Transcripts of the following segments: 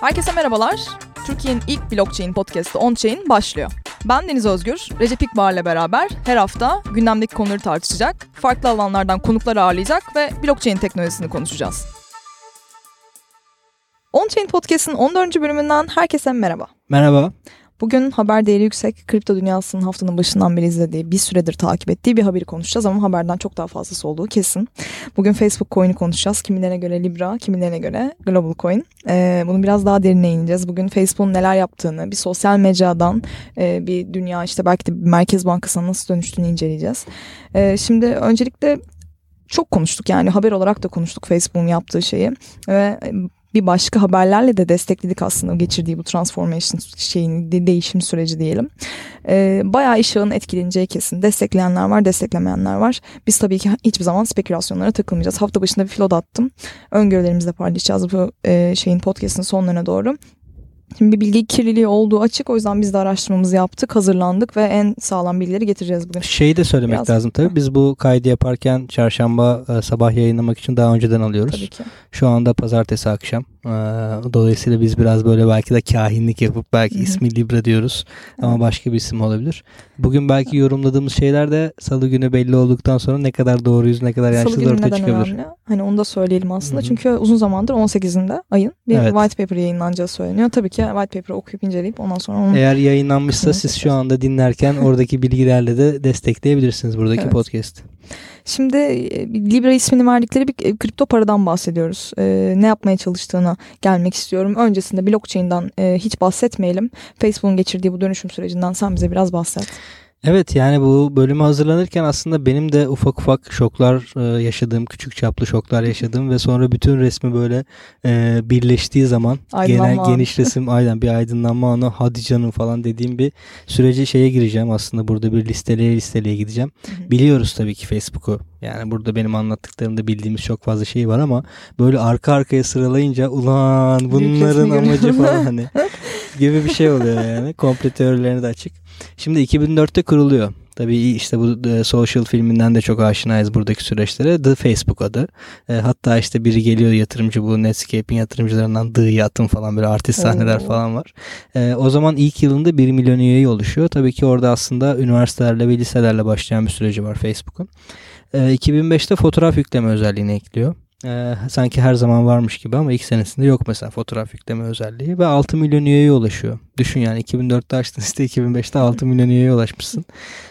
Herkese merhabalar. Türkiye'nin ilk blockchain podcastı OnChain başlıyor. Ben Deniz Özgür, Recep İkbar'la beraber her hafta gündemdeki konuları tartışacak, farklı alanlardan konuklar ağırlayacak ve blockchain teknolojisini konuşacağız. OnChain Podcast'ın 14. bölümünden herkese merhaba. Merhaba. Bugün haber değeri yüksek, kripto dünyasının haftanın başından beri izlediği, bir süredir takip ettiği bir haberi konuşacağız ama haberden çok daha fazlası olduğu kesin. Bugün Facebook Coin'i konuşacağız. Kimilerine göre Libra, kimilerine göre Global Coin. Ee, bunu biraz daha derine ineceğiz. Bugün Facebook'un neler yaptığını, bir sosyal mecradan e, bir dünya işte belki de bir merkez bankasına nasıl dönüştüğünü inceleyeceğiz. Ee, şimdi öncelikle çok konuştuk yani haber olarak da konuştuk Facebook'un yaptığı şeyi ve bir başka haberlerle de destekledik aslında geçirdiği bu transformation şeyini de, değişim süreci diyelim. Ee, bayağı iş etkileneceği kesin. Destekleyenler var, desteklemeyenler var. Biz tabii ki hiçbir zaman spekülasyonlara takılmayacağız. Hafta başında bir flood attım. Öngörülerimizi de paylaşacağız bu e, şeyin podcast'ın sonlarına doğru. Şimdi bir bilgi kirliliği olduğu açık. O yüzden biz de araştırmamızı yaptık, hazırlandık ve en sağlam bilgileri getireceğiz bugün. Şeyi de söylemek Biraz... lazım tabii. Biz bu kaydı yaparken çarşamba e, sabah yayınlamak için daha önceden alıyoruz. Tabii ki. Şu anda pazartesi akşam. E, dolayısıyla biz biraz böyle belki de kahinlik yapıp belki ismi Libra diyoruz. Ama başka bir isim olabilir. Bugün belki yorumladığımız şeyler de salı günü belli olduktan sonra ne kadar doğruyuz ne kadar yaşlıyız ortaya çıkabilir. Önemli? Hani onu da söyleyelim aslında. Hı-hı. Çünkü uzun zamandır 18'inde ayın bir evet. white paper yayınlanacağı söyleniyor. Tabii ki white paper'ı okuyup inceleyip ondan sonra onu... Eğer yayınlanmışsa siz şu anda dinlerken oradaki bilgilerle de destekleyebilirsiniz buradaki evet. podcast. Şimdi e, Libra ismini verdikleri bir e, kripto paradan bahsediyoruz. Ee, ne yapmaya çalıştığına gelmek istiyorum. Öncesinde blockchain'den e, hiç bahsetmeyelim. Facebook'un geçirdiği bu dönüşüm sürecinden sen bize biraz bahset. Evet yani bu bölümü hazırlanırken aslında benim de ufak ufak şoklar e, yaşadığım, küçük çaplı şoklar yaşadığım ve sonra bütün resmi böyle e, birleştiği zaman genel geniş resim aynen bir aydınlanma anı hadi canım falan dediğim bir sürece şeye gireceğim aslında burada bir listeleye listeleye gideceğim. Biliyoruz tabii ki Facebook'u yani burada benim anlattıklarımda bildiğimiz çok fazla şey var ama böyle arka arkaya sıralayınca ulan bunların amacı falan hani gibi bir şey oluyor yani. Komple teorilerini de açık. Şimdi 2004'te kuruluyor. Tabii işte bu e, Social filminden de çok aşinayız buradaki süreçlere. The Facebook adı. E, hatta işte biri geliyor yatırımcı bu Netscape'in yatırımcılarından The Yatın falan böyle artist sahneler Oo. falan var. E, o zaman ilk yılında 1 milyon üyeyi oluşuyor. Tabii ki orada aslında üniversitelerle ve liselerle başlayan bir süreci var Facebook'un. E, 2005'te fotoğraf yükleme özelliğini ekliyor e, sanki her zaman varmış gibi ama ilk senesinde yok mesela fotoğraf yükleme özelliği ve 6 milyon üyeye ulaşıyor. Düşün yani 2004'te açtın işte 2005'te 6 milyon üyeye ulaşmışsın.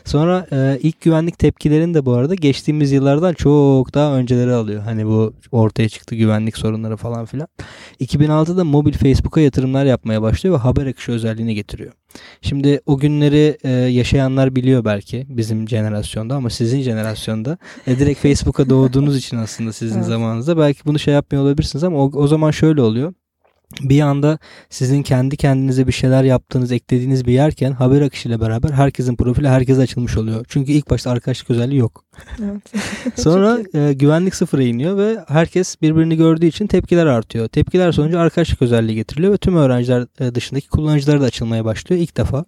Sonra e, ilk güvenlik tepkilerini de bu arada geçtiğimiz yıllardan çok daha önceleri alıyor. Hani bu ortaya çıktı güvenlik sorunları falan filan. 2006'da mobil Facebook'a yatırımlar yapmaya başlıyor ve haber akışı özelliğini getiriyor. Şimdi o günleri e, yaşayanlar biliyor belki bizim jenerasyonda ama sizin jenerasyonda. E, direkt Facebook'a doğduğunuz için aslında sizin evet. zamanınızda. Belki bunu şey yapmıyor olabilirsiniz ama o, o zaman şöyle oluyor bir anda sizin kendi kendinize bir şeyler yaptığınız, eklediğiniz bir yerken haber akışıyla beraber herkesin profili herkese açılmış oluyor. Çünkü ilk başta arkadaşlık özelliği yok. Evet. Sonra e, güvenlik sıfıra iniyor ve herkes birbirini gördüğü için tepkiler artıyor. Tepkiler sonucu arkadaşlık özelliği getiriliyor ve tüm öğrenciler e, dışındaki kullanıcılar da açılmaya başlıyor ilk defa.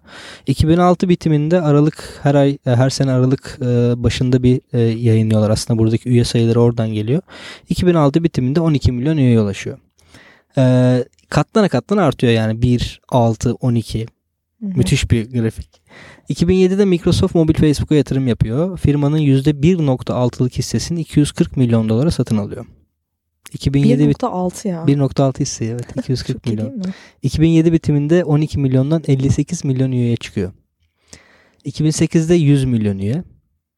2006 bitiminde Aralık her ay e, her sene Aralık e, başında bir e, yayınlıyorlar. Aslında buradaki üye sayıları oradan geliyor. 2006 bitiminde 12 milyon üyeye ulaşıyor. Ee, katlana katlana artıyor yani 1, 6, 12. Hı-hı. Müthiş bir grafik. 2007'de Microsoft mobil Facebook'a yatırım yapıyor. Firmanın %1.6'lık hissesini 240 milyon dolara satın alıyor. 2007 1.6 ya. 1.6 hisse evet 240 milyon. 2007 bitiminde 12 milyondan 58 milyon üyeye çıkıyor. 2008'de 100 milyon üye.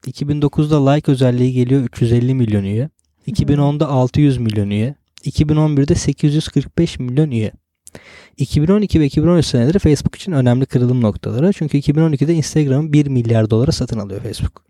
2009'da like özelliği geliyor 350 milyon üye. 2010'da 600 milyon üye. 2011'de 845 milyon üye. 2012 ve 2013 seneleri Facebook için önemli kırılım noktaları. Çünkü 2012'de Instagram 1 milyar dolara satın alıyor Facebook.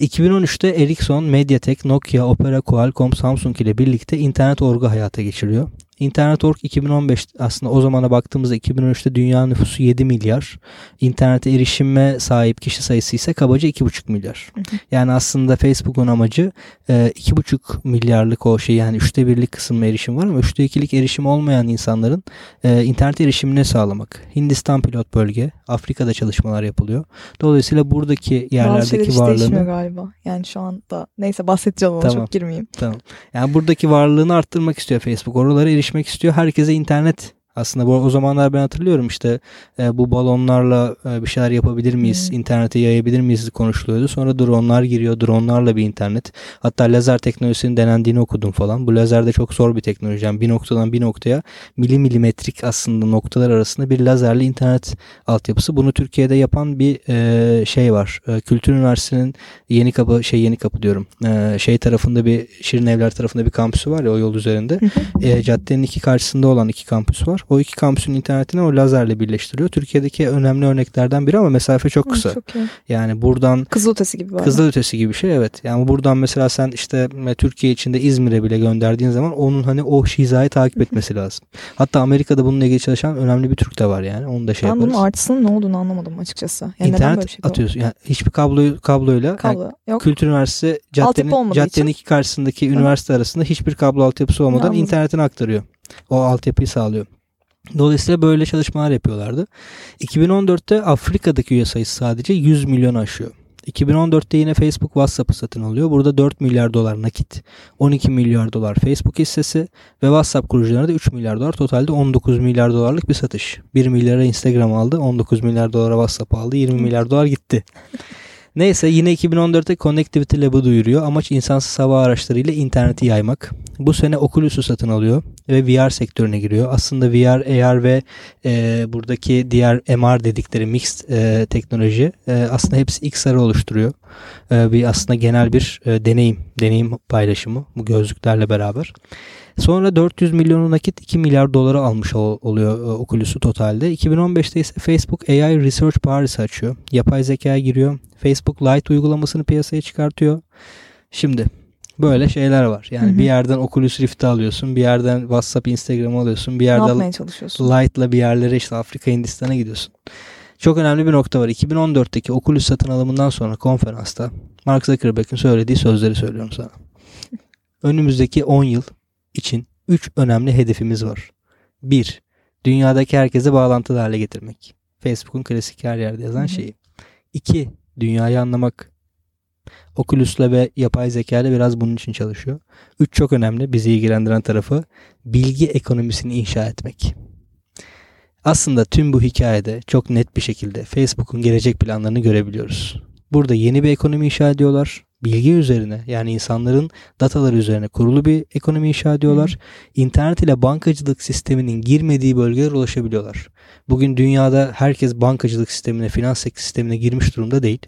2013'te Ericsson, Mediatek, Nokia, Opera, Qualcomm, Samsung ile birlikte internet orgu hayata geçiriyor. İnternet.org 2015 aslında o zamana baktığımızda 2013'te dünya nüfusu 7 milyar. İnternete erişime sahip kişi sayısı ise kabaca 2,5 milyar. Yani aslında Facebook'un amacı 2,5 e, milyarlık o şey yani üçte birlik kısmına erişim var ama üçte ikilik erişim olmayan insanların e, internet erişimini sağlamak. Hindistan pilot bölge, Afrika'da çalışmalar yapılıyor. Dolayısıyla buradaki yerlerdeki Bazı varlığını galiba. Yani şu anda neyse bahsedeceğim ama tamam, çok girmeyeyim. Tamam. Yani buradaki varlığını arttırmak istiyor Facebook. Oralara erişim erişmek istiyor. Herkese internet Aslında bu, o zamanlar ben hatırlıyorum işte e, bu balonlarla e, bir şeyler yapabilir miyiz? Hmm. İnternete yayabilir miyiz konuşuluyordu. Sonra dronlar giriyor. Dronlarla bir internet. Hatta lazer teknolojisinin denendiğini okudum falan. Bu lazer de çok zor bir teknoloji. Yani bir noktadan bir noktaya milimilimetrik aslında noktalar arasında bir lazerli internet altyapısı. Bunu Türkiye'de yapan bir e, şey var. E, Kültür Üniversitesi'nin yeni kapı şey yeni kapı diyorum. E, şey tarafında bir Şirin Evler tarafında bir kampüsü var ya o yol üzerinde. e, caddenin iki karşısında olan iki kampüs var. O iki kampüsün internetini o lazerle birleştiriyor. Türkiye'deki önemli örneklerden biri ama mesafe çok kısa. Çok yani buradan Kızılötesi gibi var. Kızılötesi gibi bir şey evet. Yani buradan mesela sen işte Türkiye içinde İzmir'e bile gönderdiğin zaman onun hani o hizayı takip etmesi lazım. Hatta Amerika'da bununla ilgili çalışan önemli bir Türk de var yani. Onu da şey ben yaparız. bunun artısının ne olduğunu anlamadım açıkçası. Yani İnternet şey atıyorsun. Yani hiçbir kablo kabloyla kablo, yani yok. Kültür Üniversitesi caddenin, caddenin iki karşısındaki Hı. üniversite arasında hiçbir kablo altyapısı olmadan Anladım. internetini aktarıyor. O altyapıyı sağlıyor. Dolayısıyla böyle çalışmalar yapıyorlardı. 2014'te Afrika'daki üye sayısı sadece 100 milyon aşıyor. 2014'te yine Facebook WhatsApp'ı satın alıyor. Burada 4 milyar dolar nakit, 12 milyar dolar Facebook hissesi ve WhatsApp kurucularına da 3 milyar dolar. Totalde 19 milyar dolarlık bir satış. 1 milyara Instagram aldı, 19 milyar dolara WhatsApp aldı, 20 milyar dolar gitti. Neyse yine 2014'te Connectivity Lab'ı duyuruyor. Amaç insansız hava araçlarıyla interneti yaymak. Bu sene Oculus'u satın alıyor ve VR sektörüne giriyor. Aslında VR, AR ve e, buradaki diğer MR dedikleri mixed e, teknoloji e, aslında hepsi XR'ı oluşturuyor. E, bir aslında genel bir e, deneyim, deneyim paylaşımı bu gözlüklerle beraber. Sonra 400 milyonu nakit 2 milyar dolara almış oluyor e, Oculus'u totalde. 2015'te ise Facebook AI Research Paris açıyor. Yapay zekaya giriyor. Facebook Lite uygulamasını piyasaya çıkartıyor. Şimdi böyle şeyler var. Yani hı hı. bir yerden Oculus Rift'i alıyorsun, bir yerden WhatsApp, Instagram'ı alıyorsun, bir yerden Lite'la bir yerlere işte Afrika, Hindistan'a gidiyorsun. Çok önemli bir nokta var. 2014'teki Oculus satın alımından sonra konferansta Mark Zuckerberg'in söylediği sözleri söylüyorum sana. Önümüzdeki 10 yıl için 3 önemli hedefimiz var. 1. Dünyadaki herkese bağlantılı hale getirmek. Facebook'un klasik her yerde yazan şeyi. 2. Dünyayı anlamak. Oculus'la ve yapay zeka ile biraz bunun için çalışıyor. 3 çok önemli bizi ilgilendiren tarafı bilgi ekonomisini inşa etmek. Aslında tüm bu hikayede çok net bir şekilde Facebook'un gelecek planlarını görebiliyoruz. Burada yeni bir ekonomi inşa ediyorlar bilgi üzerine yani insanların dataları üzerine kurulu bir ekonomi inşa ediyorlar. Hı. İnternet ile bankacılık sisteminin girmediği bölgelere ulaşabiliyorlar. Bugün dünyada herkes bankacılık sistemine, finans sistemine girmiş durumda değil.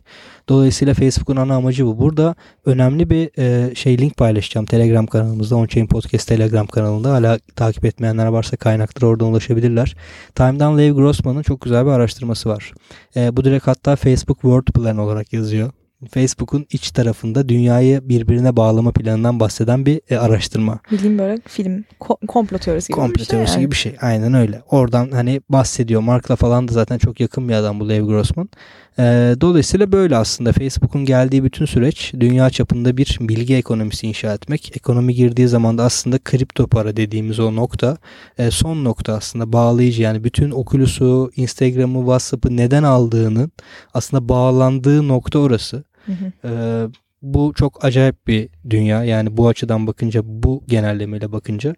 Dolayısıyla Facebook'un ana amacı bu. Burada önemli bir e, şey link paylaşacağım Telegram kanalımızda. Onchain Podcast Telegram kanalında. Hala takip etmeyenler varsa kaynaklara oradan ulaşabilirler. Time'dan Lev Grossman'ın çok güzel bir araştırması var. E, bu direkt hatta Facebook World Plan olarak yazıyor. Facebook'un iç tarafında dünyayı birbirine bağlama planından bahseden bir e, araştırma. Bildiğim böyle film ko- komplo teorisi gibi komplo bir şey. teorisi yani. gibi bir şey. Aynen öyle. Oradan hani bahsediyor. Mark'la falan da zaten çok yakın bir adam bu Lev Grossman. E, dolayısıyla böyle aslında Facebook'un geldiği bütün süreç dünya çapında bir bilgi ekonomisi inşa etmek. Ekonomi girdiği zaman da aslında kripto para dediğimiz o nokta e, son nokta aslında bağlayıcı. Yani bütün Oculus'u, Instagram'ı, WhatsApp'ı neden aldığının aslında bağlandığı nokta orası. Hı hı. bu çok acayip bir dünya. Yani bu açıdan bakınca, bu genellemeyle bakınca.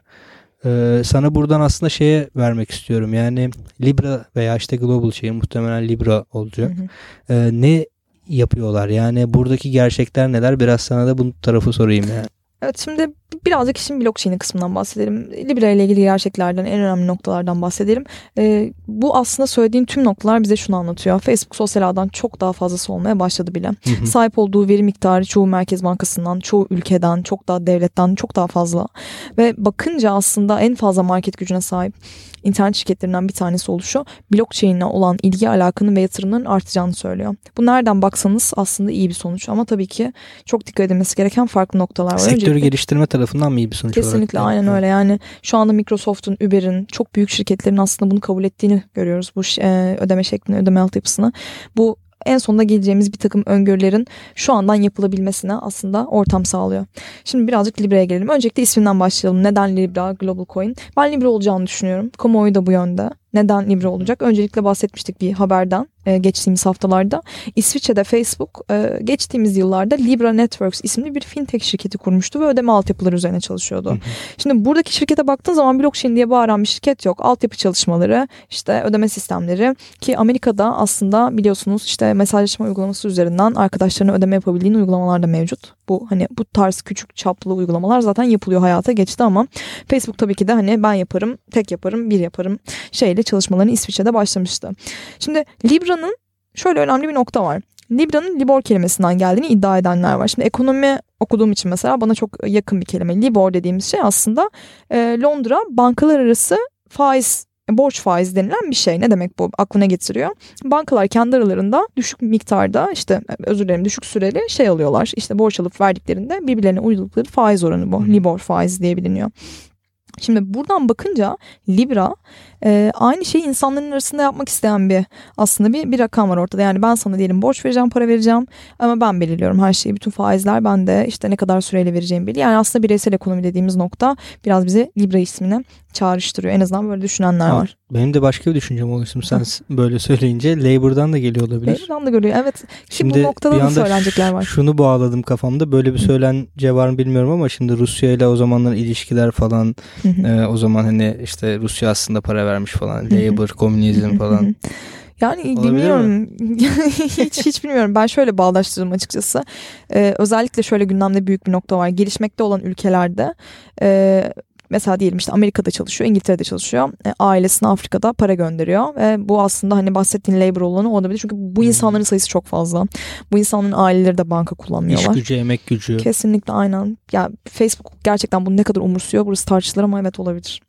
Ee, sana buradan aslında şeye vermek istiyorum. Yani Libra veya işte Global şey muhtemelen Libra olacak. Hı hı. Ee, ne yapıyorlar? Yani buradaki gerçekler neler? Biraz sana da bu tarafı sorayım yani. Evet şimdi birazcık işin blockchain kısmından bahsedelim. Libra ile ilgili gerçeklerden en önemli noktalardan bahsedelim. Ee, bu aslında söylediğin tüm noktalar bize şunu anlatıyor. Facebook sosyal ağdan çok daha fazlası olmaya başladı bile. Hı hı. Sahip olduğu veri miktarı çoğu merkez bankasından, çoğu ülkeden, çok daha devletten çok daha fazla. Ve bakınca aslında en fazla market gücüne sahip internet şirketlerinden bir tanesi oluşu blockchain ile olan ilgi alakanın ve yatırımların artacağını söylüyor. Bu nereden baksanız aslında iyi bir sonuç ama tabii ki çok dikkat edilmesi gereken farklı noktalar var. Sektörü geliştirme tarafından mı iyi bir sonuç kesinlikle, olarak? Aynen öyle yani şu anda Microsoft'un, Uber'in çok büyük şirketlerin aslında bunu kabul ettiğini görüyoruz bu e, ödeme şeklini, ödeme altyapısını. Bu en sonunda geleceğimiz bir takım öngörülerin şu andan yapılabilmesine aslında ortam sağlıyor. Şimdi birazcık Libra'ya gelelim. Öncelikle isminden başlayalım. Neden Libra Global Coin? Ben Libra olacağını düşünüyorum. Kamuoyu da bu yönde. Neden Libra olacak? Öncelikle bahsetmiştik bir haberden e, geçtiğimiz haftalarda. İsviçre'de Facebook e, geçtiğimiz yıllarda Libra Networks isimli bir fintech şirketi kurmuştu ve ödeme altyapıları üzerine çalışıyordu. Hı hı. Şimdi buradaki şirkete baktığın zaman blockchain diye bağıran bir şirket yok. Altyapı çalışmaları, işte ödeme sistemleri ki Amerika'da aslında biliyorsunuz işte mesajlaşma uygulaması üzerinden arkadaşlarına ödeme yapabildiğin uygulamalar da mevcut. Bu hani bu tarz küçük çaplı uygulamalar zaten yapılıyor hayata geçti ama Facebook tabii ki de hani ben yaparım, tek yaparım, bir yaparım şeyle çalışmalarını İsviçre'de başlamıştı. Şimdi Libra'nın şöyle önemli bir nokta var. Libra'nın Libor kelimesinden geldiğini iddia edenler var. Şimdi ekonomi okuduğum için mesela bana çok yakın bir kelime. Libor dediğimiz şey aslında Londra bankalar arası faiz borç faizi denilen bir şey. Ne demek bu? Aklına getiriyor. Bankalar kendi aralarında düşük miktarda işte özür dilerim düşük süreli şey alıyorlar. İşte borç alıp verdiklerinde birbirlerine uydukları faiz oranı bu. Libor faizi diye biliniyor. Şimdi buradan bakınca Libra e, aynı şeyi insanların arasında yapmak isteyen bir aslında bir, bir rakam var ortada. Yani ben sana diyelim borç vereceğim, para vereceğim ama ben belirliyorum her şeyi. Bütün faizler bende işte ne kadar süreyle vereceğim belli. Yani aslında bireysel ekonomi dediğimiz nokta biraz bize Libra ismini çağrıştırıyor. En azından böyle düşünenler ha, var. Benim de başka bir düşüncem oluştum sen böyle söyleyince. Labour'dan da geliyor olabilir. Labour'dan da geliyor evet. Şimdi, şimdi bu noktada da söylenecekler var. Şunu bağladım kafamda. Böyle bir söylence var mı bilmiyorum ama şimdi Rusya ile o zamanlar ilişkiler falan e, o zaman hani işte Rusya aslında para vermiş falan. Labour, komünizm falan. Yani Olabilir bilmiyorum. hiç hiç bilmiyorum. Ben şöyle bağdaştırdım açıkçası. Ee, özellikle şöyle gündemde büyük bir nokta var. Gelişmekte olan ülkelerde e, Mesela diyelim işte Amerika'da çalışıyor, İngiltere'de çalışıyor. E, ailesine Afrika'da para gönderiyor ve bu aslında hani bahsettiğin labor olanı olabilir. Çünkü bu insanların sayısı çok fazla. Bu insanların aileleri de banka kullanmıyorlar. İş gücü, emek gücü. Kesinlikle aynen. Ya Facebook gerçekten bunu ne kadar umursuyor burası tartışılır ama evet olabilir.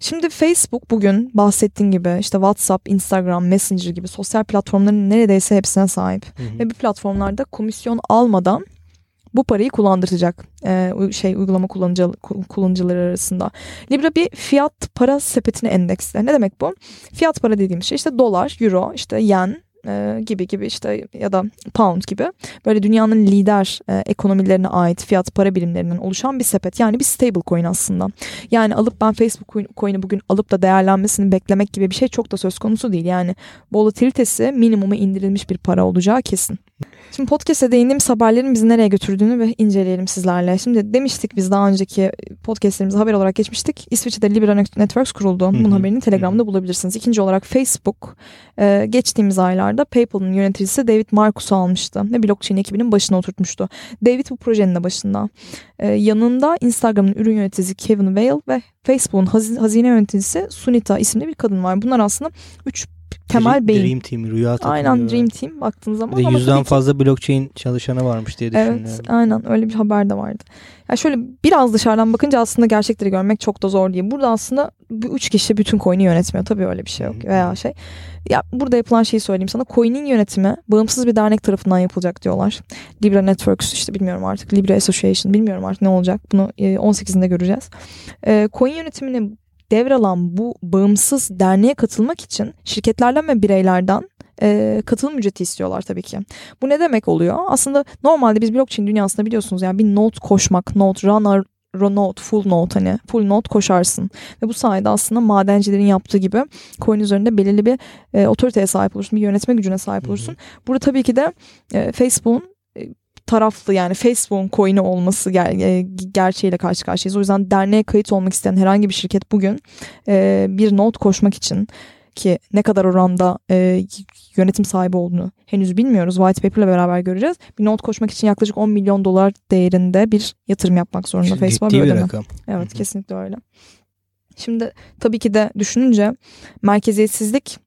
Şimdi Facebook bugün bahsettiğin gibi işte WhatsApp, Instagram, Messenger gibi sosyal platformların neredeyse hepsine sahip. Hı hı. Ve bu platformlarda komisyon almadan bu parayı kullandıracak e, şey uygulama kullanıcı, kullanıcıları arasında. Libra bir fiyat para sepetine endeksle. Ne demek bu? Fiyat para dediğimiz şey işte dolar, euro, işte yen, e, gibi gibi işte ya da pound gibi böyle dünyanın lider e, ekonomilerine ait fiyat para birimlerinden oluşan bir sepet yani bir stable coin aslında. Yani alıp ben Facebook coin'i bugün alıp da değerlenmesini beklemek gibi bir şey çok da söz konusu değil. Yani volatilitesi minimuma indirilmiş bir para olacağı kesin. Şimdi podcast'e değindiğimiz haberlerin bizi nereye götürdüğünü ve inceleyelim sizlerle. Şimdi demiştik biz daha önceki podcastlerimizde haber olarak geçmiştik. İsviçre'de Libra Networks kuruldu. Bunun haberini Telegram'da bulabilirsiniz. İkinci olarak Facebook e, geçtiğimiz aylarda PayPal'ın yöneticisi David Marcus'u almıştı ve blockchain ekibinin başına oturtmuştu. David bu projenin de başında. E, yanında Instagram'ın ürün yöneticisi Kevin Vale ve Facebook'un hazine yöneticisi Sunita isimli bir kadın var. Bunlar aslında üç temel beyin. Dream Team, rüya takımı. Aynen Dream Team baktığın zaman. De yüzden fazla blockchain çalışanı varmış diye düşünüyorum. Evet aynen öyle bir haber de vardı. Yani şöyle biraz dışarıdan bakınca aslında gerçekleri görmek çok da zor değil. Burada aslında bu üç kişi bütün coin'i yönetmiyor. Tabii öyle bir şey yok veya şey. Ya burada yapılan şeyi söyleyeyim sana. Coin'in yönetimi bağımsız bir dernek tarafından yapılacak diyorlar. Libra Networks işte bilmiyorum artık. Libra Association bilmiyorum artık ne olacak. Bunu 18'inde e, göreceğiz. E, coin yönetimini devralan bu bağımsız derneğe katılmak için şirketlerden ve bireylerden e, katılım ücreti istiyorlar tabii ki. Bu ne demek oluyor? Aslında normalde biz blockchain dünyasında biliyorsunuz yani bir node koşmak, node runner node, full node hani full node koşarsın. Ve bu sayede aslında madencilerin yaptığı gibi coin üzerinde belirli bir e, otoriteye sahip olursun, bir yönetme gücüne sahip olursun. Hı hı. Burada tabii ki de e, Facebook'un taraflı yani Facebook'un coin'i olması ger- e, gerçeğiyle karşı karşıyayız. O yüzden derneğe kayıt olmak isteyen herhangi bir şirket bugün e, bir not koşmak için ki ne kadar oranda e, yönetim sahibi olduğunu henüz bilmiyoruz. White Paper ile beraber göreceğiz. Bir not koşmak için yaklaşık 10 milyon dolar değerinde bir yatırım yapmak zorunda Facebook'a bir rakam. Evet Hı-hı. kesinlikle öyle. Şimdi tabii ki de düşününce merkeziyetsizlik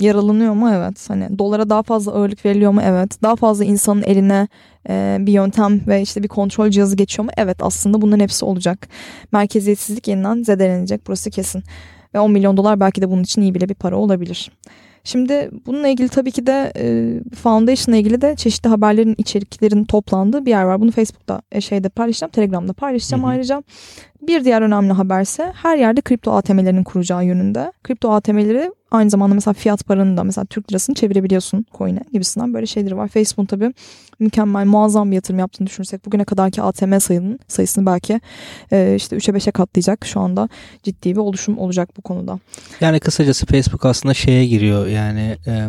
yaralanıyor mu? Evet. Hani dolara daha fazla ağırlık veriliyor mu? Evet. Daha fazla insanın eline e, bir yöntem ve işte bir kontrol cihazı geçiyor mu? Evet aslında bunların hepsi olacak. Merkeziyetsizlik yeniden zedelenecek. Burası kesin. Ve 10 milyon dolar belki de bunun için iyi bile bir para olabilir. Şimdi bununla ilgili tabii ki de e, Foundation'la ilgili de çeşitli haberlerin içeriklerin toplandığı bir yer var. Bunu Facebook'ta e, şeyde paylaşacağım, Telegram'da paylaşacağım hı hı. ayrıca. Bir diğer önemli haberse her yerde kripto ATM'lerin kuracağı yönünde. Kripto ATM'leri Aynı zamanda mesela fiyat paranı da mesela Türk lirasını çevirebiliyorsun coin'e gibisinden böyle şeyleri var. Facebook tabii mükemmel muazzam bir yatırım yaptığını düşünürsek bugüne kadarki ATM sayının sayısını belki e, işte 3'e 5'e katlayacak şu anda ciddi bir oluşum olacak bu konuda. Yani kısacası Facebook aslında şeye giriyor yani e,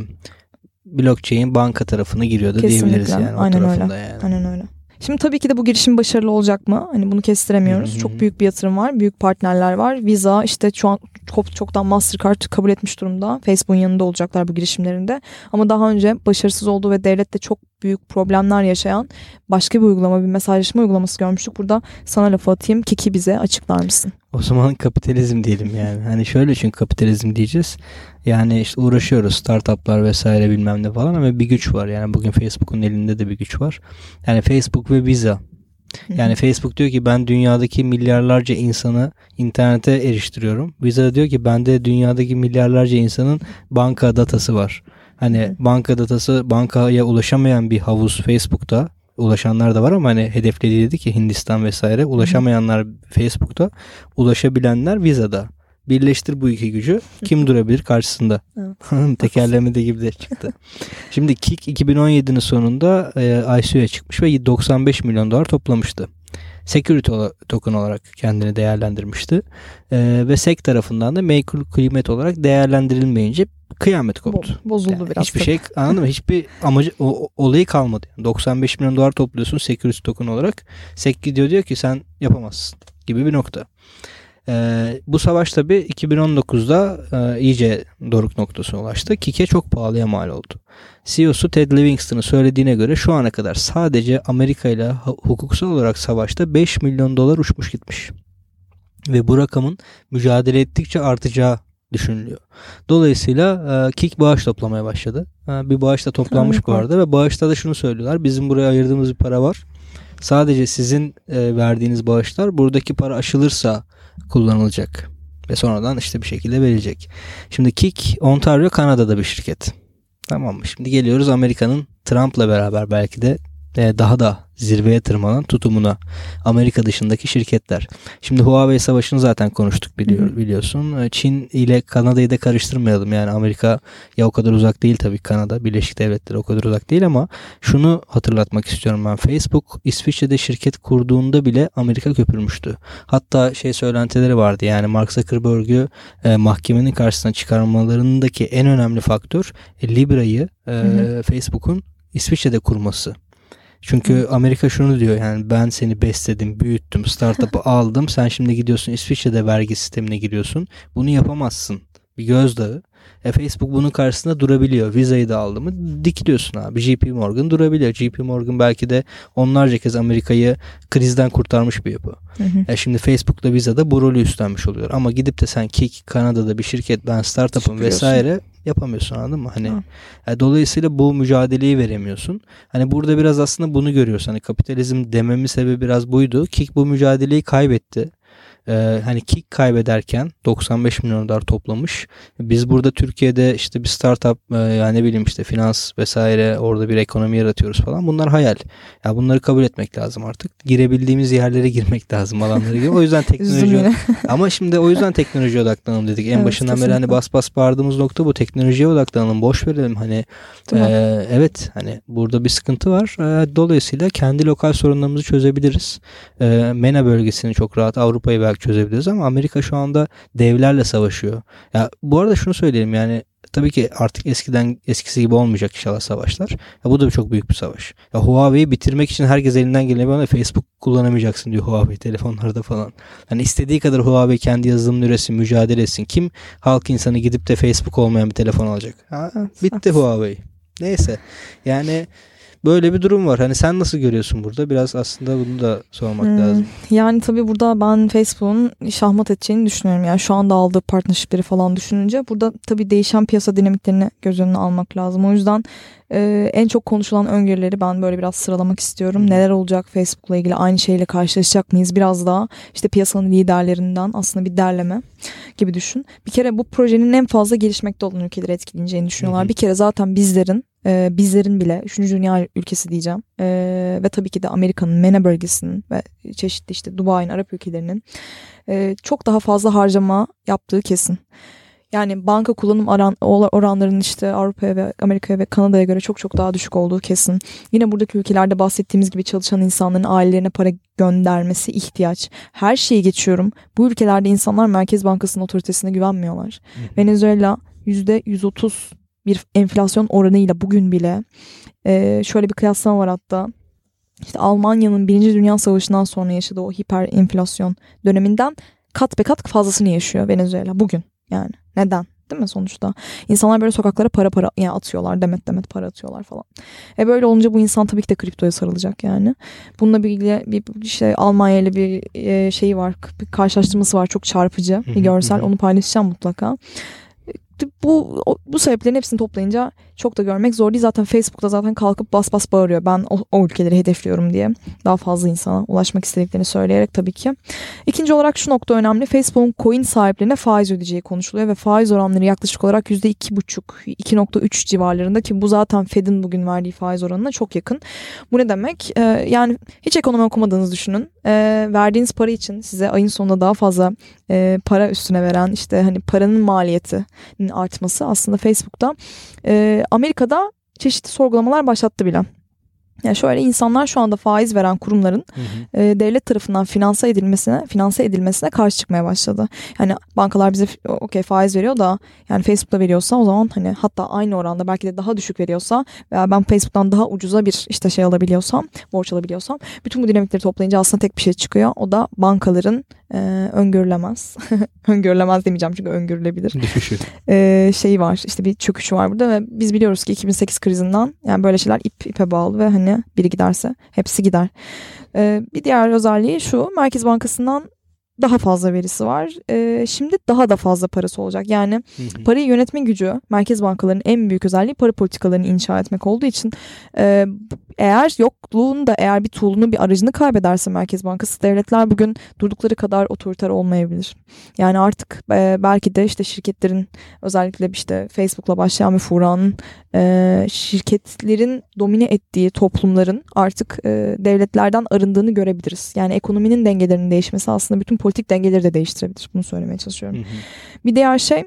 blockchain banka tarafına giriyor da Kesinlikle. diyebiliriz yani Aynen o öyle. yani. Aynen öyle. Şimdi tabii ki de bu girişim başarılı olacak mı? Hani bunu kestiremiyoruz. Hı-hı. Çok büyük bir yatırım var. Büyük partnerler var. Visa işte şu an çok çoktan Mastercard kabul etmiş durumda. Facebook'un yanında olacaklar bu girişimlerinde. Ama daha önce başarısız olduğu ve devlette çok büyük problemler yaşayan başka bir uygulama, bir mesajlaşma uygulaması görmüştük. Burada sana lafı atayım. Kiki bize açıklar mısın? O zaman kapitalizm diyelim yani. Hani şöyle çünkü kapitalizm diyeceğiz. Yani işte uğraşıyoruz startuplar vesaire bilmem ne falan ama bir güç var. Yani bugün Facebook'un elinde de bir güç var. Yani Facebook ve Visa. Yani Facebook diyor ki ben dünyadaki milyarlarca insanı internete eriştiriyorum. Visa diyor ki bende dünyadaki milyarlarca insanın banka datası var. Hani banka datası bankaya ulaşamayan bir havuz Facebook'ta ulaşanlar da var ama hani hedeflediği dedi ki Hindistan vesaire ulaşamayanlar Facebook'ta ulaşabilenler Visa'da. Birleştir bu iki gücü. Kim durabilir karşısında? Evet. Tekerlemede gibi de çıktı. Şimdi Kik 2017'nin sonunda e, ICO'ya çıkmış ve 95 milyon dolar toplamıştı. Security token olarak kendini değerlendirmişti. E, ve SEC tarafından da menkul kıymet olarak değerlendirilmeyince kıyamet koptu. Bozuldu yani biraz. Hiçbir şey anladın mı? Hiçbir amacı o, olayı kalmadı. Yani 95 milyon dolar topluyorsun security token olarak. SEC gidiyor diyor ki sen yapamazsın gibi bir nokta. Ee, bu savaş tabi 2019'da e, iyice doruk noktasına ulaştı. Kike çok pahalıya mal oldu. CEO'su Ted Livingston'ın söylediğine göre şu ana kadar sadece Amerika ile hukuksal olarak savaşta 5 milyon dolar uçmuş gitmiş. Ve bu rakamın mücadele ettikçe artacağı düşünülüyor. Dolayısıyla e, Kik bağış toplamaya başladı. E, bir bağış da toplanmış bu arada ve bağışta da şunu söylüyorlar. Bizim buraya ayırdığımız bir para var. Sadece sizin e, verdiğiniz bağışlar buradaki para aşılırsa kullanılacak. Ve sonradan işte bir şekilde verilecek. Şimdi Kik Ontario Kanada'da bir şirket. Tamam mı? Şimdi geliyoruz Amerika'nın Trump'la beraber belki de daha da zirveye tırmanan tutumuna Amerika dışındaki şirketler. Şimdi Huawei savaşını zaten konuştuk biliyor, biliyorsun. E, Çin ile Kanada'yı da karıştırmayalım. Yani Amerika ya o kadar uzak değil tabii Kanada. Birleşik Devletler o kadar uzak değil ama şunu hatırlatmak istiyorum ben. Facebook İsviçre'de şirket kurduğunda bile Amerika köpürmüştü. Hatta şey söylentileri vardı yani Mark Zuckerberg'ü e, mahkemenin karşısına çıkarmalarındaki en önemli faktör e, Libra'yı e, Facebook'un İsviçre'de kurması. Çünkü Amerika şunu diyor yani ben seni besledim, büyüttüm, startup'ı aldım. Sen şimdi gidiyorsun İsviçre'de vergi sistemine giriyorsun. Bunu yapamazsın. Bir gözdağı. E Facebook bunun karşısında durabiliyor. Visa'yı da aldı mı dikiliyorsun abi. JP Morgan durabiliyor. JP Morgan belki de onlarca kez Amerika'yı krizden kurtarmış bir yapı. Hı hı. E şimdi Facebook'la Visa'da bu rolü üstlenmiş oluyor. Ama gidip de sen Kik Kanada'da bir şirket ben startup'ım vesaire yapamıyorsun anladın mı? Hani yani dolayısıyla bu mücadeleyi veremiyorsun. Hani burada biraz aslında bunu görüyorsun. Hani kapitalizm dememin sebebi biraz buydu. Kik bu mücadeleyi kaybetti e, hani kick kaybederken 95 milyon dolar toplamış. Biz burada Türkiye'de işte bir startup e, yani ne bileyim işte finans vesaire orada bir ekonomi yaratıyoruz falan. Bunlar hayal. Ya bunları kabul etmek lazım artık. Girebildiğimiz yerlere girmek lazım alanlara girmek. O yüzden teknoloji ama şimdi o yüzden teknolojiye odaklanalım dedik. En evet, başından beri hani bas bas bağırdığımız nokta bu. Teknolojiye odaklanalım. Boş verelim hani. E, evet hani burada bir sıkıntı var. E, dolayısıyla kendi lokal sorunlarımızı çözebiliriz. E, MENA bölgesini çok rahat Avrupa'yı belki olarak çözebiliriz ama Amerika şu anda devlerle savaşıyor. Ya bu arada şunu söyleyelim yani tabii ki artık eskiden eskisi gibi olmayacak inşallah savaşlar. Ya bu da çok büyük bir savaş. Ya Huawei'yi bitirmek için herkes elinden geleni bana Facebook kullanamayacaksın diyor Huawei telefonlarda falan. Yani istediği kadar Huawei kendi yazılımını üretsin, mücadele etsin. Kim halk insanı gidip de Facebook olmayan bir telefon alacak? Ha, bitti Huawei. Neyse. Yani Böyle bir durum var. Hani sen nasıl görüyorsun burada? Biraz aslında bunu da sormak hmm, lazım. Yani tabii burada ben Facebook'un şahmat edeceğini düşünüyorum. Yani şu anda aldığı partnershipleri falan düşününce burada tabii değişen piyasa dinamiklerini göz önüne almak lazım. O yüzden e, en çok konuşulan öngörüleri ben böyle biraz sıralamak istiyorum. Hmm. Neler olacak Facebook'la ilgili aynı şeyle karşılaşacak mıyız? Biraz daha işte piyasanın liderlerinden aslında bir derleme gibi düşün. Bir kere bu projenin en fazla gelişmekte olan ülkeleri etkileyeceğini düşünüyorlar. Hmm. Bir kere zaten bizlerin e, bizlerin bile 3. dünya ülkesi diyeceğim e, ve tabii ki de Amerika'nın MENA bölgesinin ve çeşitli işte Dubai'nin Arap ülkelerinin e, çok daha fazla harcama yaptığı kesin. Yani banka kullanım oran, oranlarının işte Avrupa'ya ve Amerika'ya ve Kanada'ya göre çok çok daha düşük olduğu kesin. Yine buradaki ülkelerde bahsettiğimiz gibi çalışan insanların ailelerine para göndermesi ihtiyaç. Her şeyi geçiyorum. Bu ülkelerde insanlar Merkez Bankası'nın otoritesine güvenmiyorlar. Venezuela %130 bir enflasyon oranıyla bugün bile e, şöyle bir kıyaslama var hatta. İşte Almanya'nın Birinci Dünya Savaşı'ndan sonra yaşadığı o hiper enflasyon döneminden kat be kat fazlasını yaşıyor Venezuela bugün yani. Neden? Değil mi sonuçta? İnsanlar böyle sokaklara para para yani atıyorlar. Demet demet para atıyorlar falan. E böyle olunca bu insan tabii ki de kriptoya sarılacak yani. Bununla birlikte bir, şey Almanya ile bir şeyi var. Bir karşılaştırması var. Çok çarpıcı bir görsel. Onu paylaşacağım mutlaka bu bu sebeplerin hepsini toplayınca çok da görmek zor değil. Zaten Facebook'ta zaten kalkıp bas bas bağırıyor. Ben o, o ülkeleri hedefliyorum diye. Daha fazla insana ulaşmak istediklerini söyleyerek tabii ki. İkinci olarak şu nokta önemli. Facebook'un coin sahiplerine faiz ödeyeceği konuşuluyor ve faiz oranları yaklaşık olarak %2,5 2,3 civarlarında ki bu zaten Fed'in bugün verdiği faiz oranına çok yakın. Bu ne demek? Ee, yani hiç ekonomi okumadığınızı düşünün. Ee, verdiğiniz para için size ayın sonunda daha fazla e, para üstüne veren işte hani paranın maliyetinin artması aslında Facebook'ta e, Amerika'da çeşitli sorgulamalar başlattı bile. Yani şöyle insanlar şu anda faiz veren kurumların hı hı. E, devlet tarafından finanse edilmesine, finanse edilmesine karşı çıkmaya başladı. Yani bankalar bize okey faiz veriyor da yani Facebook'ta veriyorsa o zaman hani hatta aynı oranda belki de daha düşük veriyorsa veya ben Facebook'tan daha ucuza bir işte şey alabiliyorsam, borç alabiliyorsam bütün bu dinamikleri toplayınca aslında tek bir şey çıkıyor. O da bankaların e, öngörülemez. öngörülemez demeyeceğim çünkü öngörülebilir. Düşüşü. E, şeyi var işte bir çöküşü var burada ve biz biliyoruz ki 2008 krizinden yani böyle şeyler ip ipe bağlı ve hani biri giderse hepsi gider. E, bir diğer özelliği şu Merkez Bankası'ndan daha fazla verisi var. E, şimdi daha da fazla parası olacak. Yani hı hı. parayı yönetme gücü merkez bankalarının en büyük özelliği para politikalarını inşa etmek olduğu için e, eğer yokluğunda eğer bir tool'unu bir aracını kaybederse Merkez Bankası devletler bugün durdukları kadar otoriter olmayabilir. Yani artık e, belki de işte şirketlerin özellikle işte Facebook'la başlayan bir furanın e, şirketlerin domine ettiği toplumların artık e, devletlerden arındığını görebiliriz. Yani ekonominin dengelerinin değişmesi aslında bütün politik dengeleri de değiştirebilir. Bunu söylemeye çalışıyorum. Hı hı. Bir diğer şey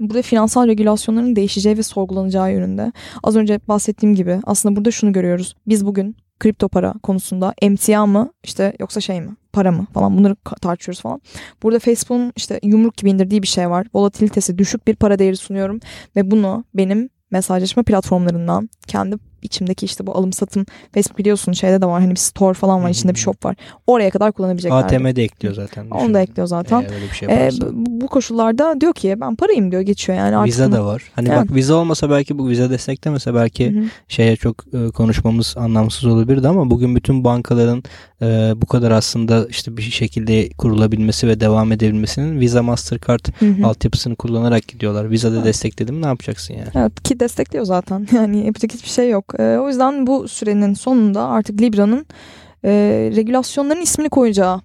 burada finansal regülasyonların değişeceği ve sorgulanacağı yönünde. Az önce bahsettiğim gibi aslında burada şunu görüyoruz. Biz bugün kripto para konusunda emtia mı işte yoksa şey mi para mı falan bunları tartışıyoruz falan. Burada Facebook'un işte yumruk gibi indirdiği bir şey var. Volatilitesi düşük bir para değeri sunuyorum ve bunu benim mesajlaşma platformlarından kendi içimdeki işte bu alım satım Facebook biliyorsun şeyde de var hani bir store falan var içinde bir shop var. Oraya kadar kullanabilecekler. ATM de ekliyor zaten. Düşün. Onu da ekliyor zaten. Ee, bir şey ee, bu koşullarda diyor ki ben parayım diyor geçiyor yani. Artık viza da var. Hani evet. bak viza olmasa belki bu viza desteklemese belki Hı-hı. şeye çok e, konuşmamız anlamsız olabilirdi ama bugün bütün bankaların e, bu kadar aslında işte bir şekilde kurulabilmesi ve devam edebilmesinin Visa Mastercard Hı-hı. altyapısını kullanarak gidiyorlar. Visa da evet. destekledi ne yapacaksın yani? Evet ki destekliyor zaten. Yani yapacak hiçbir şey yok. E, o yüzden bu sürenin sonunda artık Libra'nın e, regülasyonların ismini koyacağı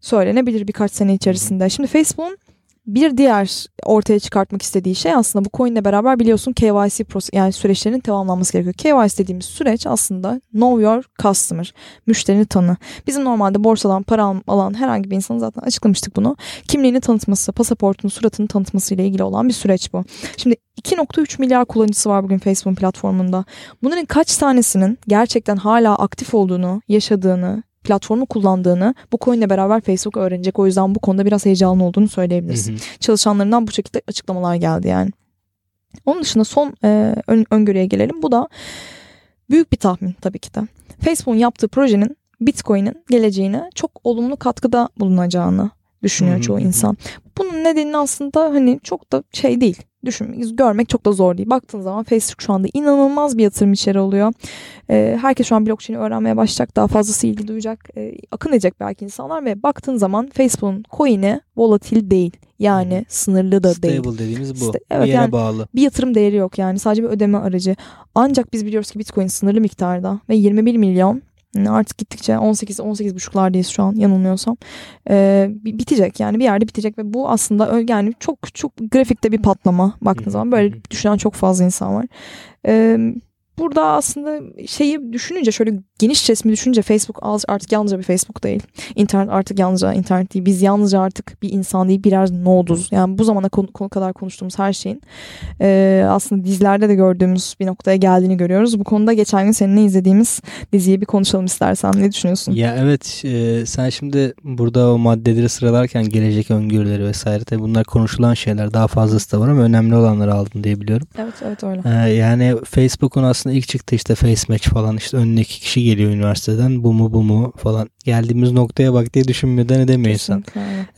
söylenebilir birkaç sene içerisinde. Şimdi Facebook'un bir diğer ortaya çıkartmak istediği şey aslında bu coin'le beraber biliyorsun KYC yani süreçlerin tamamlanması gerekiyor. KYC dediğimiz süreç aslında Know Your Customer, müşterini tanı. Bizim normalde borsadan para alan herhangi bir insanın zaten açıklamıştık bunu. Kimliğini tanıtması, pasaportunu, suratını tanıtması ile ilgili olan bir süreç bu. Şimdi 2.3 milyar kullanıcısı var bugün Facebook platformunda. Bunların kaç tanesinin gerçekten hala aktif olduğunu, yaşadığını, platformu kullandığını bu coinle beraber Facebook öğrenecek. O yüzden bu konuda biraz heyecanlı olduğunu söyleyebiliriz. Hı hı. Çalışanlarından bu şekilde açıklamalar geldi yani. Onun dışında son e, ön, öngörüye gelelim. Bu da büyük bir tahmin tabii ki de. Facebook'un yaptığı projenin Bitcoin'in geleceğine çok olumlu katkıda bulunacağını düşünüyor çoğu insan. Bunun nedeni aslında hani çok da şey değil düşün, görmek çok da zor değil. Baktığın zaman Facebook şu anda inanılmaz bir yatırım içeri oluyor. E, herkes şu an blockchain'i öğrenmeye başlayacak. Daha fazlası ilgi duyacak. E, akın edecek belki insanlar ve baktığın zaman Facebook'un coin'i volatil değil. Yani sınırlı da Stable değil. Stable dediğimiz bu. evet, bir yere yani bağlı. Bir yatırım değeri yok yani. Sadece bir ödeme aracı. Ancak biz biliyoruz ki Bitcoin sınırlı miktarda ve 21 milyon Artık gittikçe 18 18 buçuklardayız şu an yanılmıyorsam. Ee, bitecek yani bir yerde bitecek ve bu aslında yani çok çok grafikte bir patlama baktığınız zaman böyle düşünen çok fazla insan var. Ee, burada aslında şeyi düşününce şöyle geniş resmi düşününce Facebook artık yalnızca bir Facebook değil. İnternet artık yalnızca internet değil. Biz yalnızca artık bir insan değil birer noduz. Yani bu zamana konu, kadar konuştuğumuz her şeyin e, aslında dizilerde de gördüğümüz bir noktaya geldiğini görüyoruz. Bu konuda geçen gün seninle izlediğimiz diziyi bir konuşalım istersen. Ne düşünüyorsun? Ya evet e, sen şimdi burada o maddeleri sıralarken gelecek öngörüleri vesaire tabii bunlar konuşulan şeyler daha fazlası da var ama önemli olanları aldın diye biliyorum. Evet evet öyle. E, yani Facebook'un aslında ilk çıktı işte Face Match falan işte önüne iki kişi geliyor üniversiteden bu mu bu mu falan geldiğimiz noktaya bak diye düşünmeden edemiyor insan.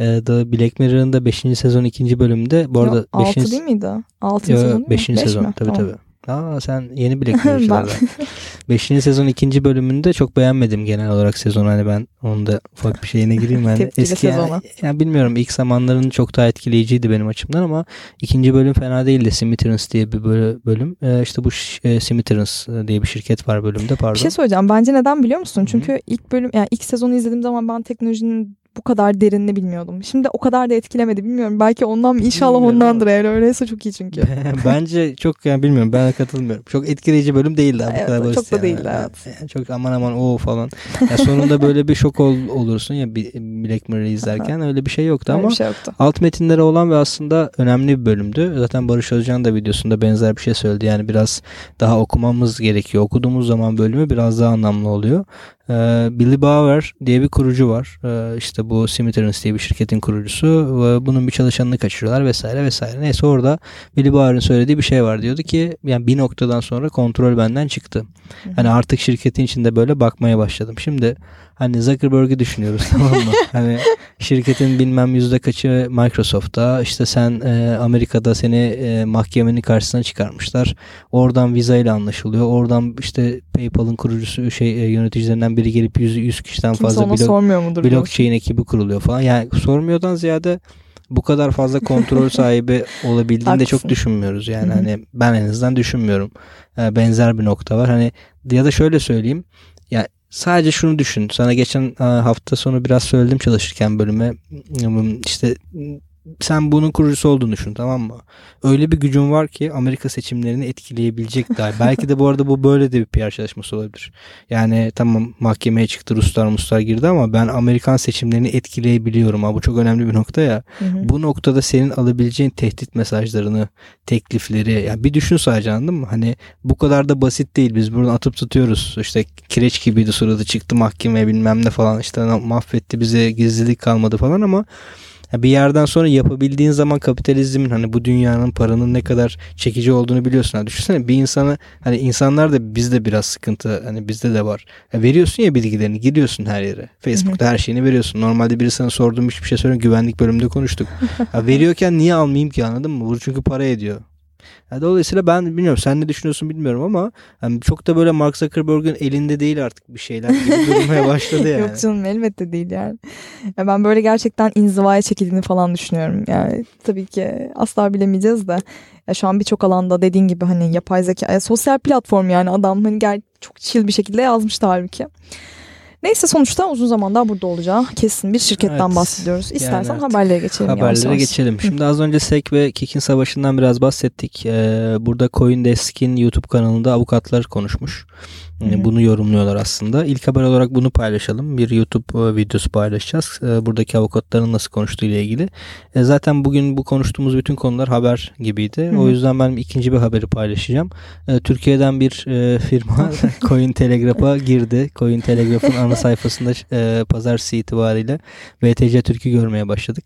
Ee, The Black Mirror'ın da 5. sezon 2. bölümde bu arada 6 beşinci... değil miydi? 6. sezon 5. sezon mi? tabii tamam. tabii. Aa sen yeni Mirror'cılardan. Beşinci sezon ikinci bölümünde çok beğenmedim genel olarak sezon. Hani ben onu da ufak bir şeyine gireyim. Yani eski yani, yani bilmiyorum ilk zamanların çok daha etkileyiciydi benim açımdan ama ikinci bölüm fena değildi. Simitrans diye bir bölüm. Ee, işte bu e, Simitrans diye bir şirket var bölümde pardon. Bir şey söyleyeceğim. Bence neden biliyor musun? Çünkü Hı-hı. ilk bölüm yani ilk sezonu izlediğim zaman ben teknolojinin bu kadar derinini bilmiyordum. Şimdi o kadar da etkilemedi bilmiyorum. Belki ondan mı? İnşallah ondandır eğer öyleyse çok iyi çünkü. Bence çok yani bilmiyorum ben katılmıyorum. Çok etkileyici bölüm değildi. Evet, bu kadar çok da yani. değildi evet. çok aman aman o falan. Ya sonunda böyle bir şok ol, olursun ya Black Mirror'ı izlerken öyle bir şey yoktu öyle ama şey yoktu. alt metinleri olan ve aslında önemli bir bölümdü. Zaten Barış Özcan da videosunda benzer bir şey söyledi. Yani biraz daha okumamız gerekiyor. Okuduğumuz zaman bölümü biraz daha anlamlı oluyor. Ee, Billy Bauer diye bir kurucu var. Ee, işte bu Simitrans diye bir şirketin kurucusu. Bunun bir çalışanını kaçırıyorlar vesaire vesaire. Neyse orada Billy Bauer'ın söylediği bir şey var. Diyordu ki yani bir noktadan sonra kontrol benden çıktı. Hani artık şirketin içinde böyle bakmaya başladım. Şimdi hani Zuckerberg'i düşünüyoruz tamam mı? hani şirketin bilmem yüzde kaçı Microsoft'ta işte sen e, Amerika'da seni e, mahkemenin karşısına çıkarmışlar. Oradan Visa ile anlaşılıyor. Oradan işte PayPal'ın kurucusu şey e, yöneticilerinden biri gelip 100, 100 kişiden Kimse fazla blok, blockchain ekibi kuruluyor falan. Yani sormuyordan ziyade bu kadar fazla kontrol sahibi olabildiğini de çok düşünmüyoruz. Yani hani ben en azından düşünmüyorum. E, benzer bir nokta var. Hani ya da şöyle söyleyeyim. Ya sadece şunu düşün. Sana geçen hafta sonu biraz söyledim çalışırken bölüme. İşte sen bunun kurucusu olduğunu düşün tamam mı? Öyle bir gücün var ki Amerika seçimlerini etkileyebilecek dahi. Belki de bu arada bu böyle de bir PR çalışması olabilir. Yani tamam mahkemeye çıktı Ruslar Muslar girdi ama ben Amerikan seçimlerini etkileyebiliyorum. Ha, bu çok önemli bir nokta ya. Hı hı. Bu noktada senin alabileceğin tehdit mesajlarını, teklifleri yani bir düşün sadece anladın mı? Hani bu kadar da basit değil. Biz buradan atıp tutuyoruz. İşte kireç gibiydi suradı çıktı mahkemeye bilmem ne falan işte mahvetti bize gizlilik kalmadı falan ama bir yerden sonra yapabildiğin zaman kapitalizmin hani bu dünyanın paranın ne kadar çekici olduğunu biliyorsun. Yani düşünsene bir insana hani insanlar da bizde biraz sıkıntı hani bizde de var. Ya veriyorsun ya bilgilerini giriyorsun her yere. Facebook'ta her şeyini veriyorsun. Normalde biri sana sorduğum hiçbir şey söylemiyor. Güvenlik bölümünde konuştuk. ya veriyorken niye almayayım ki anladın mı? Bu çünkü para ediyor. Yani dolayısıyla ben bilmiyorum sen ne düşünüyorsun bilmiyorum ama yani çok da böyle Mark Zuckerberg'in elinde değil artık bir şeyler gibi durmaya başladı yani. Yok canım elbette değil yani. Ya ben böyle gerçekten inzivaya çekildiğini falan düşünüyorum. Yani tabii ki asla bilemeyeceğiz de. Ya şu an birçok alanda dediğin gibi hani yapay zeka, ya sosyal platform yani adam hani gel çok chill bir şekilde yazmıştı halbuki. Neyse sonuçta uzun zamanda burada olacağı kesin bir şirketten evet. bahsediyoruz. İstersen yani haberlere geçelim. Haberlere yavaş geçelim. Şimdi az önce SEC ve Kik'in savaşından biraz bahsettik. Ee, burada CoinDesk'in YouTube kanalında avukatlar konuşmuş. Hı-hı. Bunu yorumluyorlar aslında. İlk haber olarak bunu paylaşalım. Bir YouTube e, videosu paylaşacağız. E, buradaki avukatların nasıl konuştuğu ile ilgili. E, zaten bugün bu konuştuğumuz bütün konular haber gibiydi. Hı-hı. O yüzden ben ikinci bir haberi paylaşacağım. Türkiye'den bir firma Coin Telegraph'a girdi. Coin Telegraph'ın ana sayfasında pazartesi itibariyle VTC Türk'ü görmeye başladık.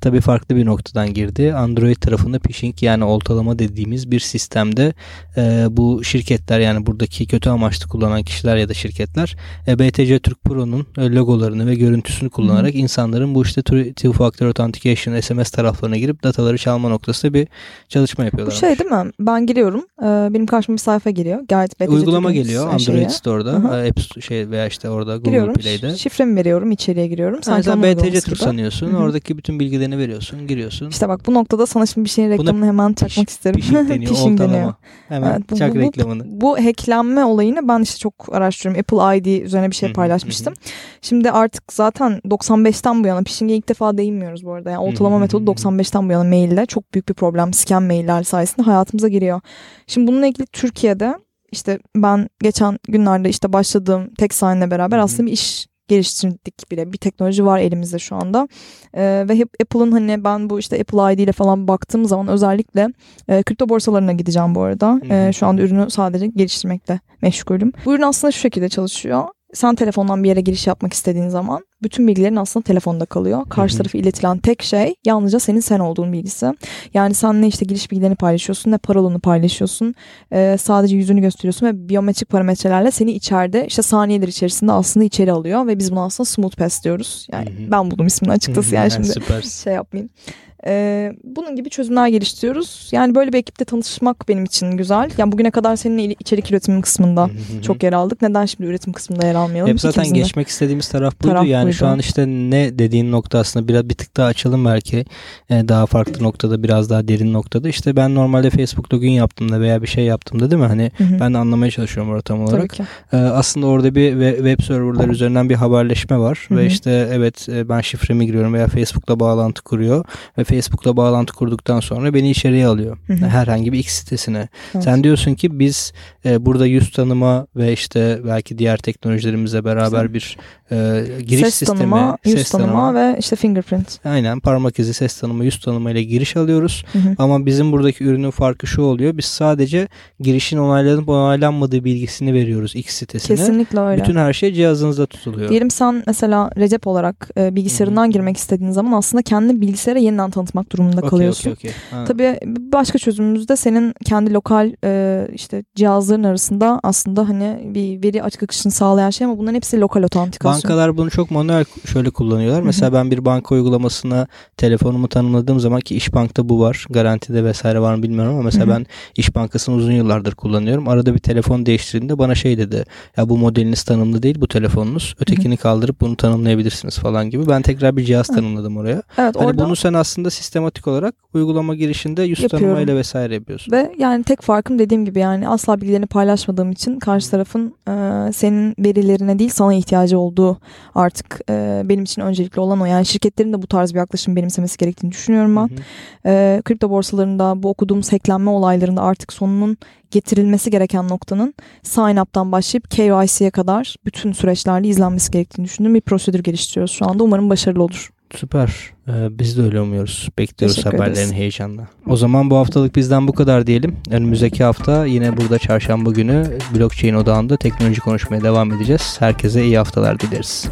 Tabii farklı bir noktadan girdi. Android tarafında phishing yani oltalama dediğimiz bir sistemde bu şirketler yani buradaki kötü amaç amaçlı kullanan kişiler ya da şirketler e, BTC Türk Pro'nun e, logolarını ve görüntüsünü kullanarak Hı. insanların bu işte Two Factor Authentication SMS taraflarına girip dataları çalma noktasında bir çalışma yapıyorlar. Bu şey değil mi? Ben giriyorum. E, benim karşıma bir sayfa geliyor. Gayet BTC Uygulama Türk'ün geliyor Android şeyi. Store'da. Hı. App şey veya işte orada Google Giriyorum. Play'de. Şifremi veriyorum. içeriye giriyorum. Sanki sen BTC Türk sanıyorsun. Hı. Oradaki bütün bilgilerini veriyorsun. Giriyorsun. İşte bak bu noktada sana şimdi bir şeyin reklamını Buna hemen çakmak isterim. Phishing deniyor. Phishing deniyor. Hemen evet, bu, çak bu, reklamını. Bu, bu hacklenme olayını ben işte çok araştırıyorum. Apple ID üzerine bir şey paylaşmıştım. Şimdi artık zaten 95'ten bu yana phishing'e ilk defa değinmiyoruz bu arada. Yani ortalama metodu 95'ten bu yana maille çok büyük bir problem. Scam mailler sayesinde hayatımıza giriyor. Şimdi bununla ilgili Türkiye'de işte ben geçen günlerde işte başladığım tek sahne beraber aslında bir iş geliştirdik bile. Bir teknoloji var elimizde şu anda. E, ve hep Apple'ın hani ben bu işte Apple ID ile falan baktığım zaman özellikle e, kripto borsalarına gideceğim bu arada. E, şu anda ürünü sadece geliştirmekle meşgulüm. Bu ürün aslında şu şekilde çalışıyor sen telefondan bir yere giriş yapmak istediğin zaman bütün bilgilerin aslında telefonda kalıyor. Karşı tarafa iletilen tek şey yalnızca senin sen olduğun bilgisi. Yani sen ne işte giriş bilgilerini paylaşıyorsun ne parolunu paylaşıyorsun. Ee, sadece yüzünü gösteriyorsun ve biyometrik parametrelerle seni içeride işte saniyeler içerisinde aslında içeri alıyor ve biz bunu aslında smooth pass diyoruz. Yani ben buldum ismini açıkçası yani şimdi şey yapmayayım. Ee, bunun gibi çözümler geliştiriyoruz. Yani böyle bir ekiple tanışmak benim için güzel. Yani bugüne kadar seninle içerik üretimi kısmında çok yer aldık. Neden şimdi üretim kısmında yer almayalım? Hep zaten İkimizin geçmek istediğimiz taraf buydu. Taraf yani buydu. şu an işte ne dediğin nokta aslında biraz bir tık daha açalım belki. Ee, daha farklı noktada biraz daha derin noktada. İşte ben normalde Facebook login yaptığımda veya bir şey yaptığımda değil mi? Hani ben de anlamaya çalışıyorum orada tam olarak. Ee, aslında orada bir web serverlar üzerinden bir haberleşme var. Ve işte evet e, ben şifremi giriyorum veya Facebook'la bağlantı kuruyor. Ve Facebook'la bağlantı kurduktan sonra beni içeriye alıyor. Hı hı. Herhangi bir X sitesine. Evet. Sen diyorsun ki biz e, burada yüz tanıma ve işte belki diğer teknolojilerimizle beraber Güzel. bir e, giriş ses sistemi, tanıma, yüz ses tanıma, tanıma ve işte fingerprint. Aynen parmak izi, ses tanıma, yüz tanıma ile giriş alıyoruz. Hı hı. Ama bizim buradaki ürünün farkı şu oluyor. Biz sadece girişin onaylanıp onaylanmadığı bilgisini veriyoruz X sitesine. Kesinlikle öyle. Bütün her şey cihazınızda tutuluyor. Diyelim sen mesela Recep olarak e, bilgisayarından hı hı. girmek istediğin zaman aslında kendi bilgisayara yeniden tanıtmak durumunda okay, kalıyorsun. Okay, okay. Tabii başka çözümümüz de senin kendi lokal e, işte cihazların arasında aslında hani bir veri açık akışını sağlayan şey ama bunların hepsi lokal otantikasyon. Bankalar bunu çok manuel şöyle kullanıyorlar. Hı-hı. Mesela ben bir banka uygulamasına telefonumu tanımladığım zaman ki İş Bank'ta bu var. Garantide vesaire var mı bilmiyorum ama mesela Hı-hı. ben İş Bankası'nı uzun yıllardır kullanıyorum. Arada bir telefon değiştirdiğinde bana şey dedi. Ya bu modeliniz tanımlı değil bu telefonunuz. Ötekini Hı-hı. kaldırıp bunu tanımlayabilirsiniz falan gibi. Ben tekrar bir cihaz tanımladım oraya. Evet, hani orada... bunu sen aslında sistematik olarak uygulama girişinde yüz tanımayla vesaire yapıyorsun. Ve yani tek farkım dediğim gibi yani asla bilgilerini paylaşmadığım için karşı tarafın e, senin verilerine değil sana ihtiyacı olduğu artık e, benim için öncelikli olan o. Yani şirketlerin de bu tarz bir yaklaşım benimsemesi gerektiğini düşünüyorum ben. Hı hı. E, kripto borsalarında bu okuduğumuz hacklenme olaylarında artık sonunun getirilmesi gereken noktanın sign up'tan başlayıp KYC'ye kadar bütün süreçlerle izlenmesi gerektiğini düşündüğüm bir prosedür geliştiriyoruz şu anda. Umarım başarılı olur. Süper. Ee, biz de öyle umuyoruz. Bekliyoruz Teşekkür haberlerin ederiz. heyecanla. O zaman bu haftalık bizden bu kadar diyelim. Önümüzdeki hafta yine burada çarşamba günü blockchain odağında teknoloji konuşmaya devam edeceğiz. Herkese iyi haftalar dileriz.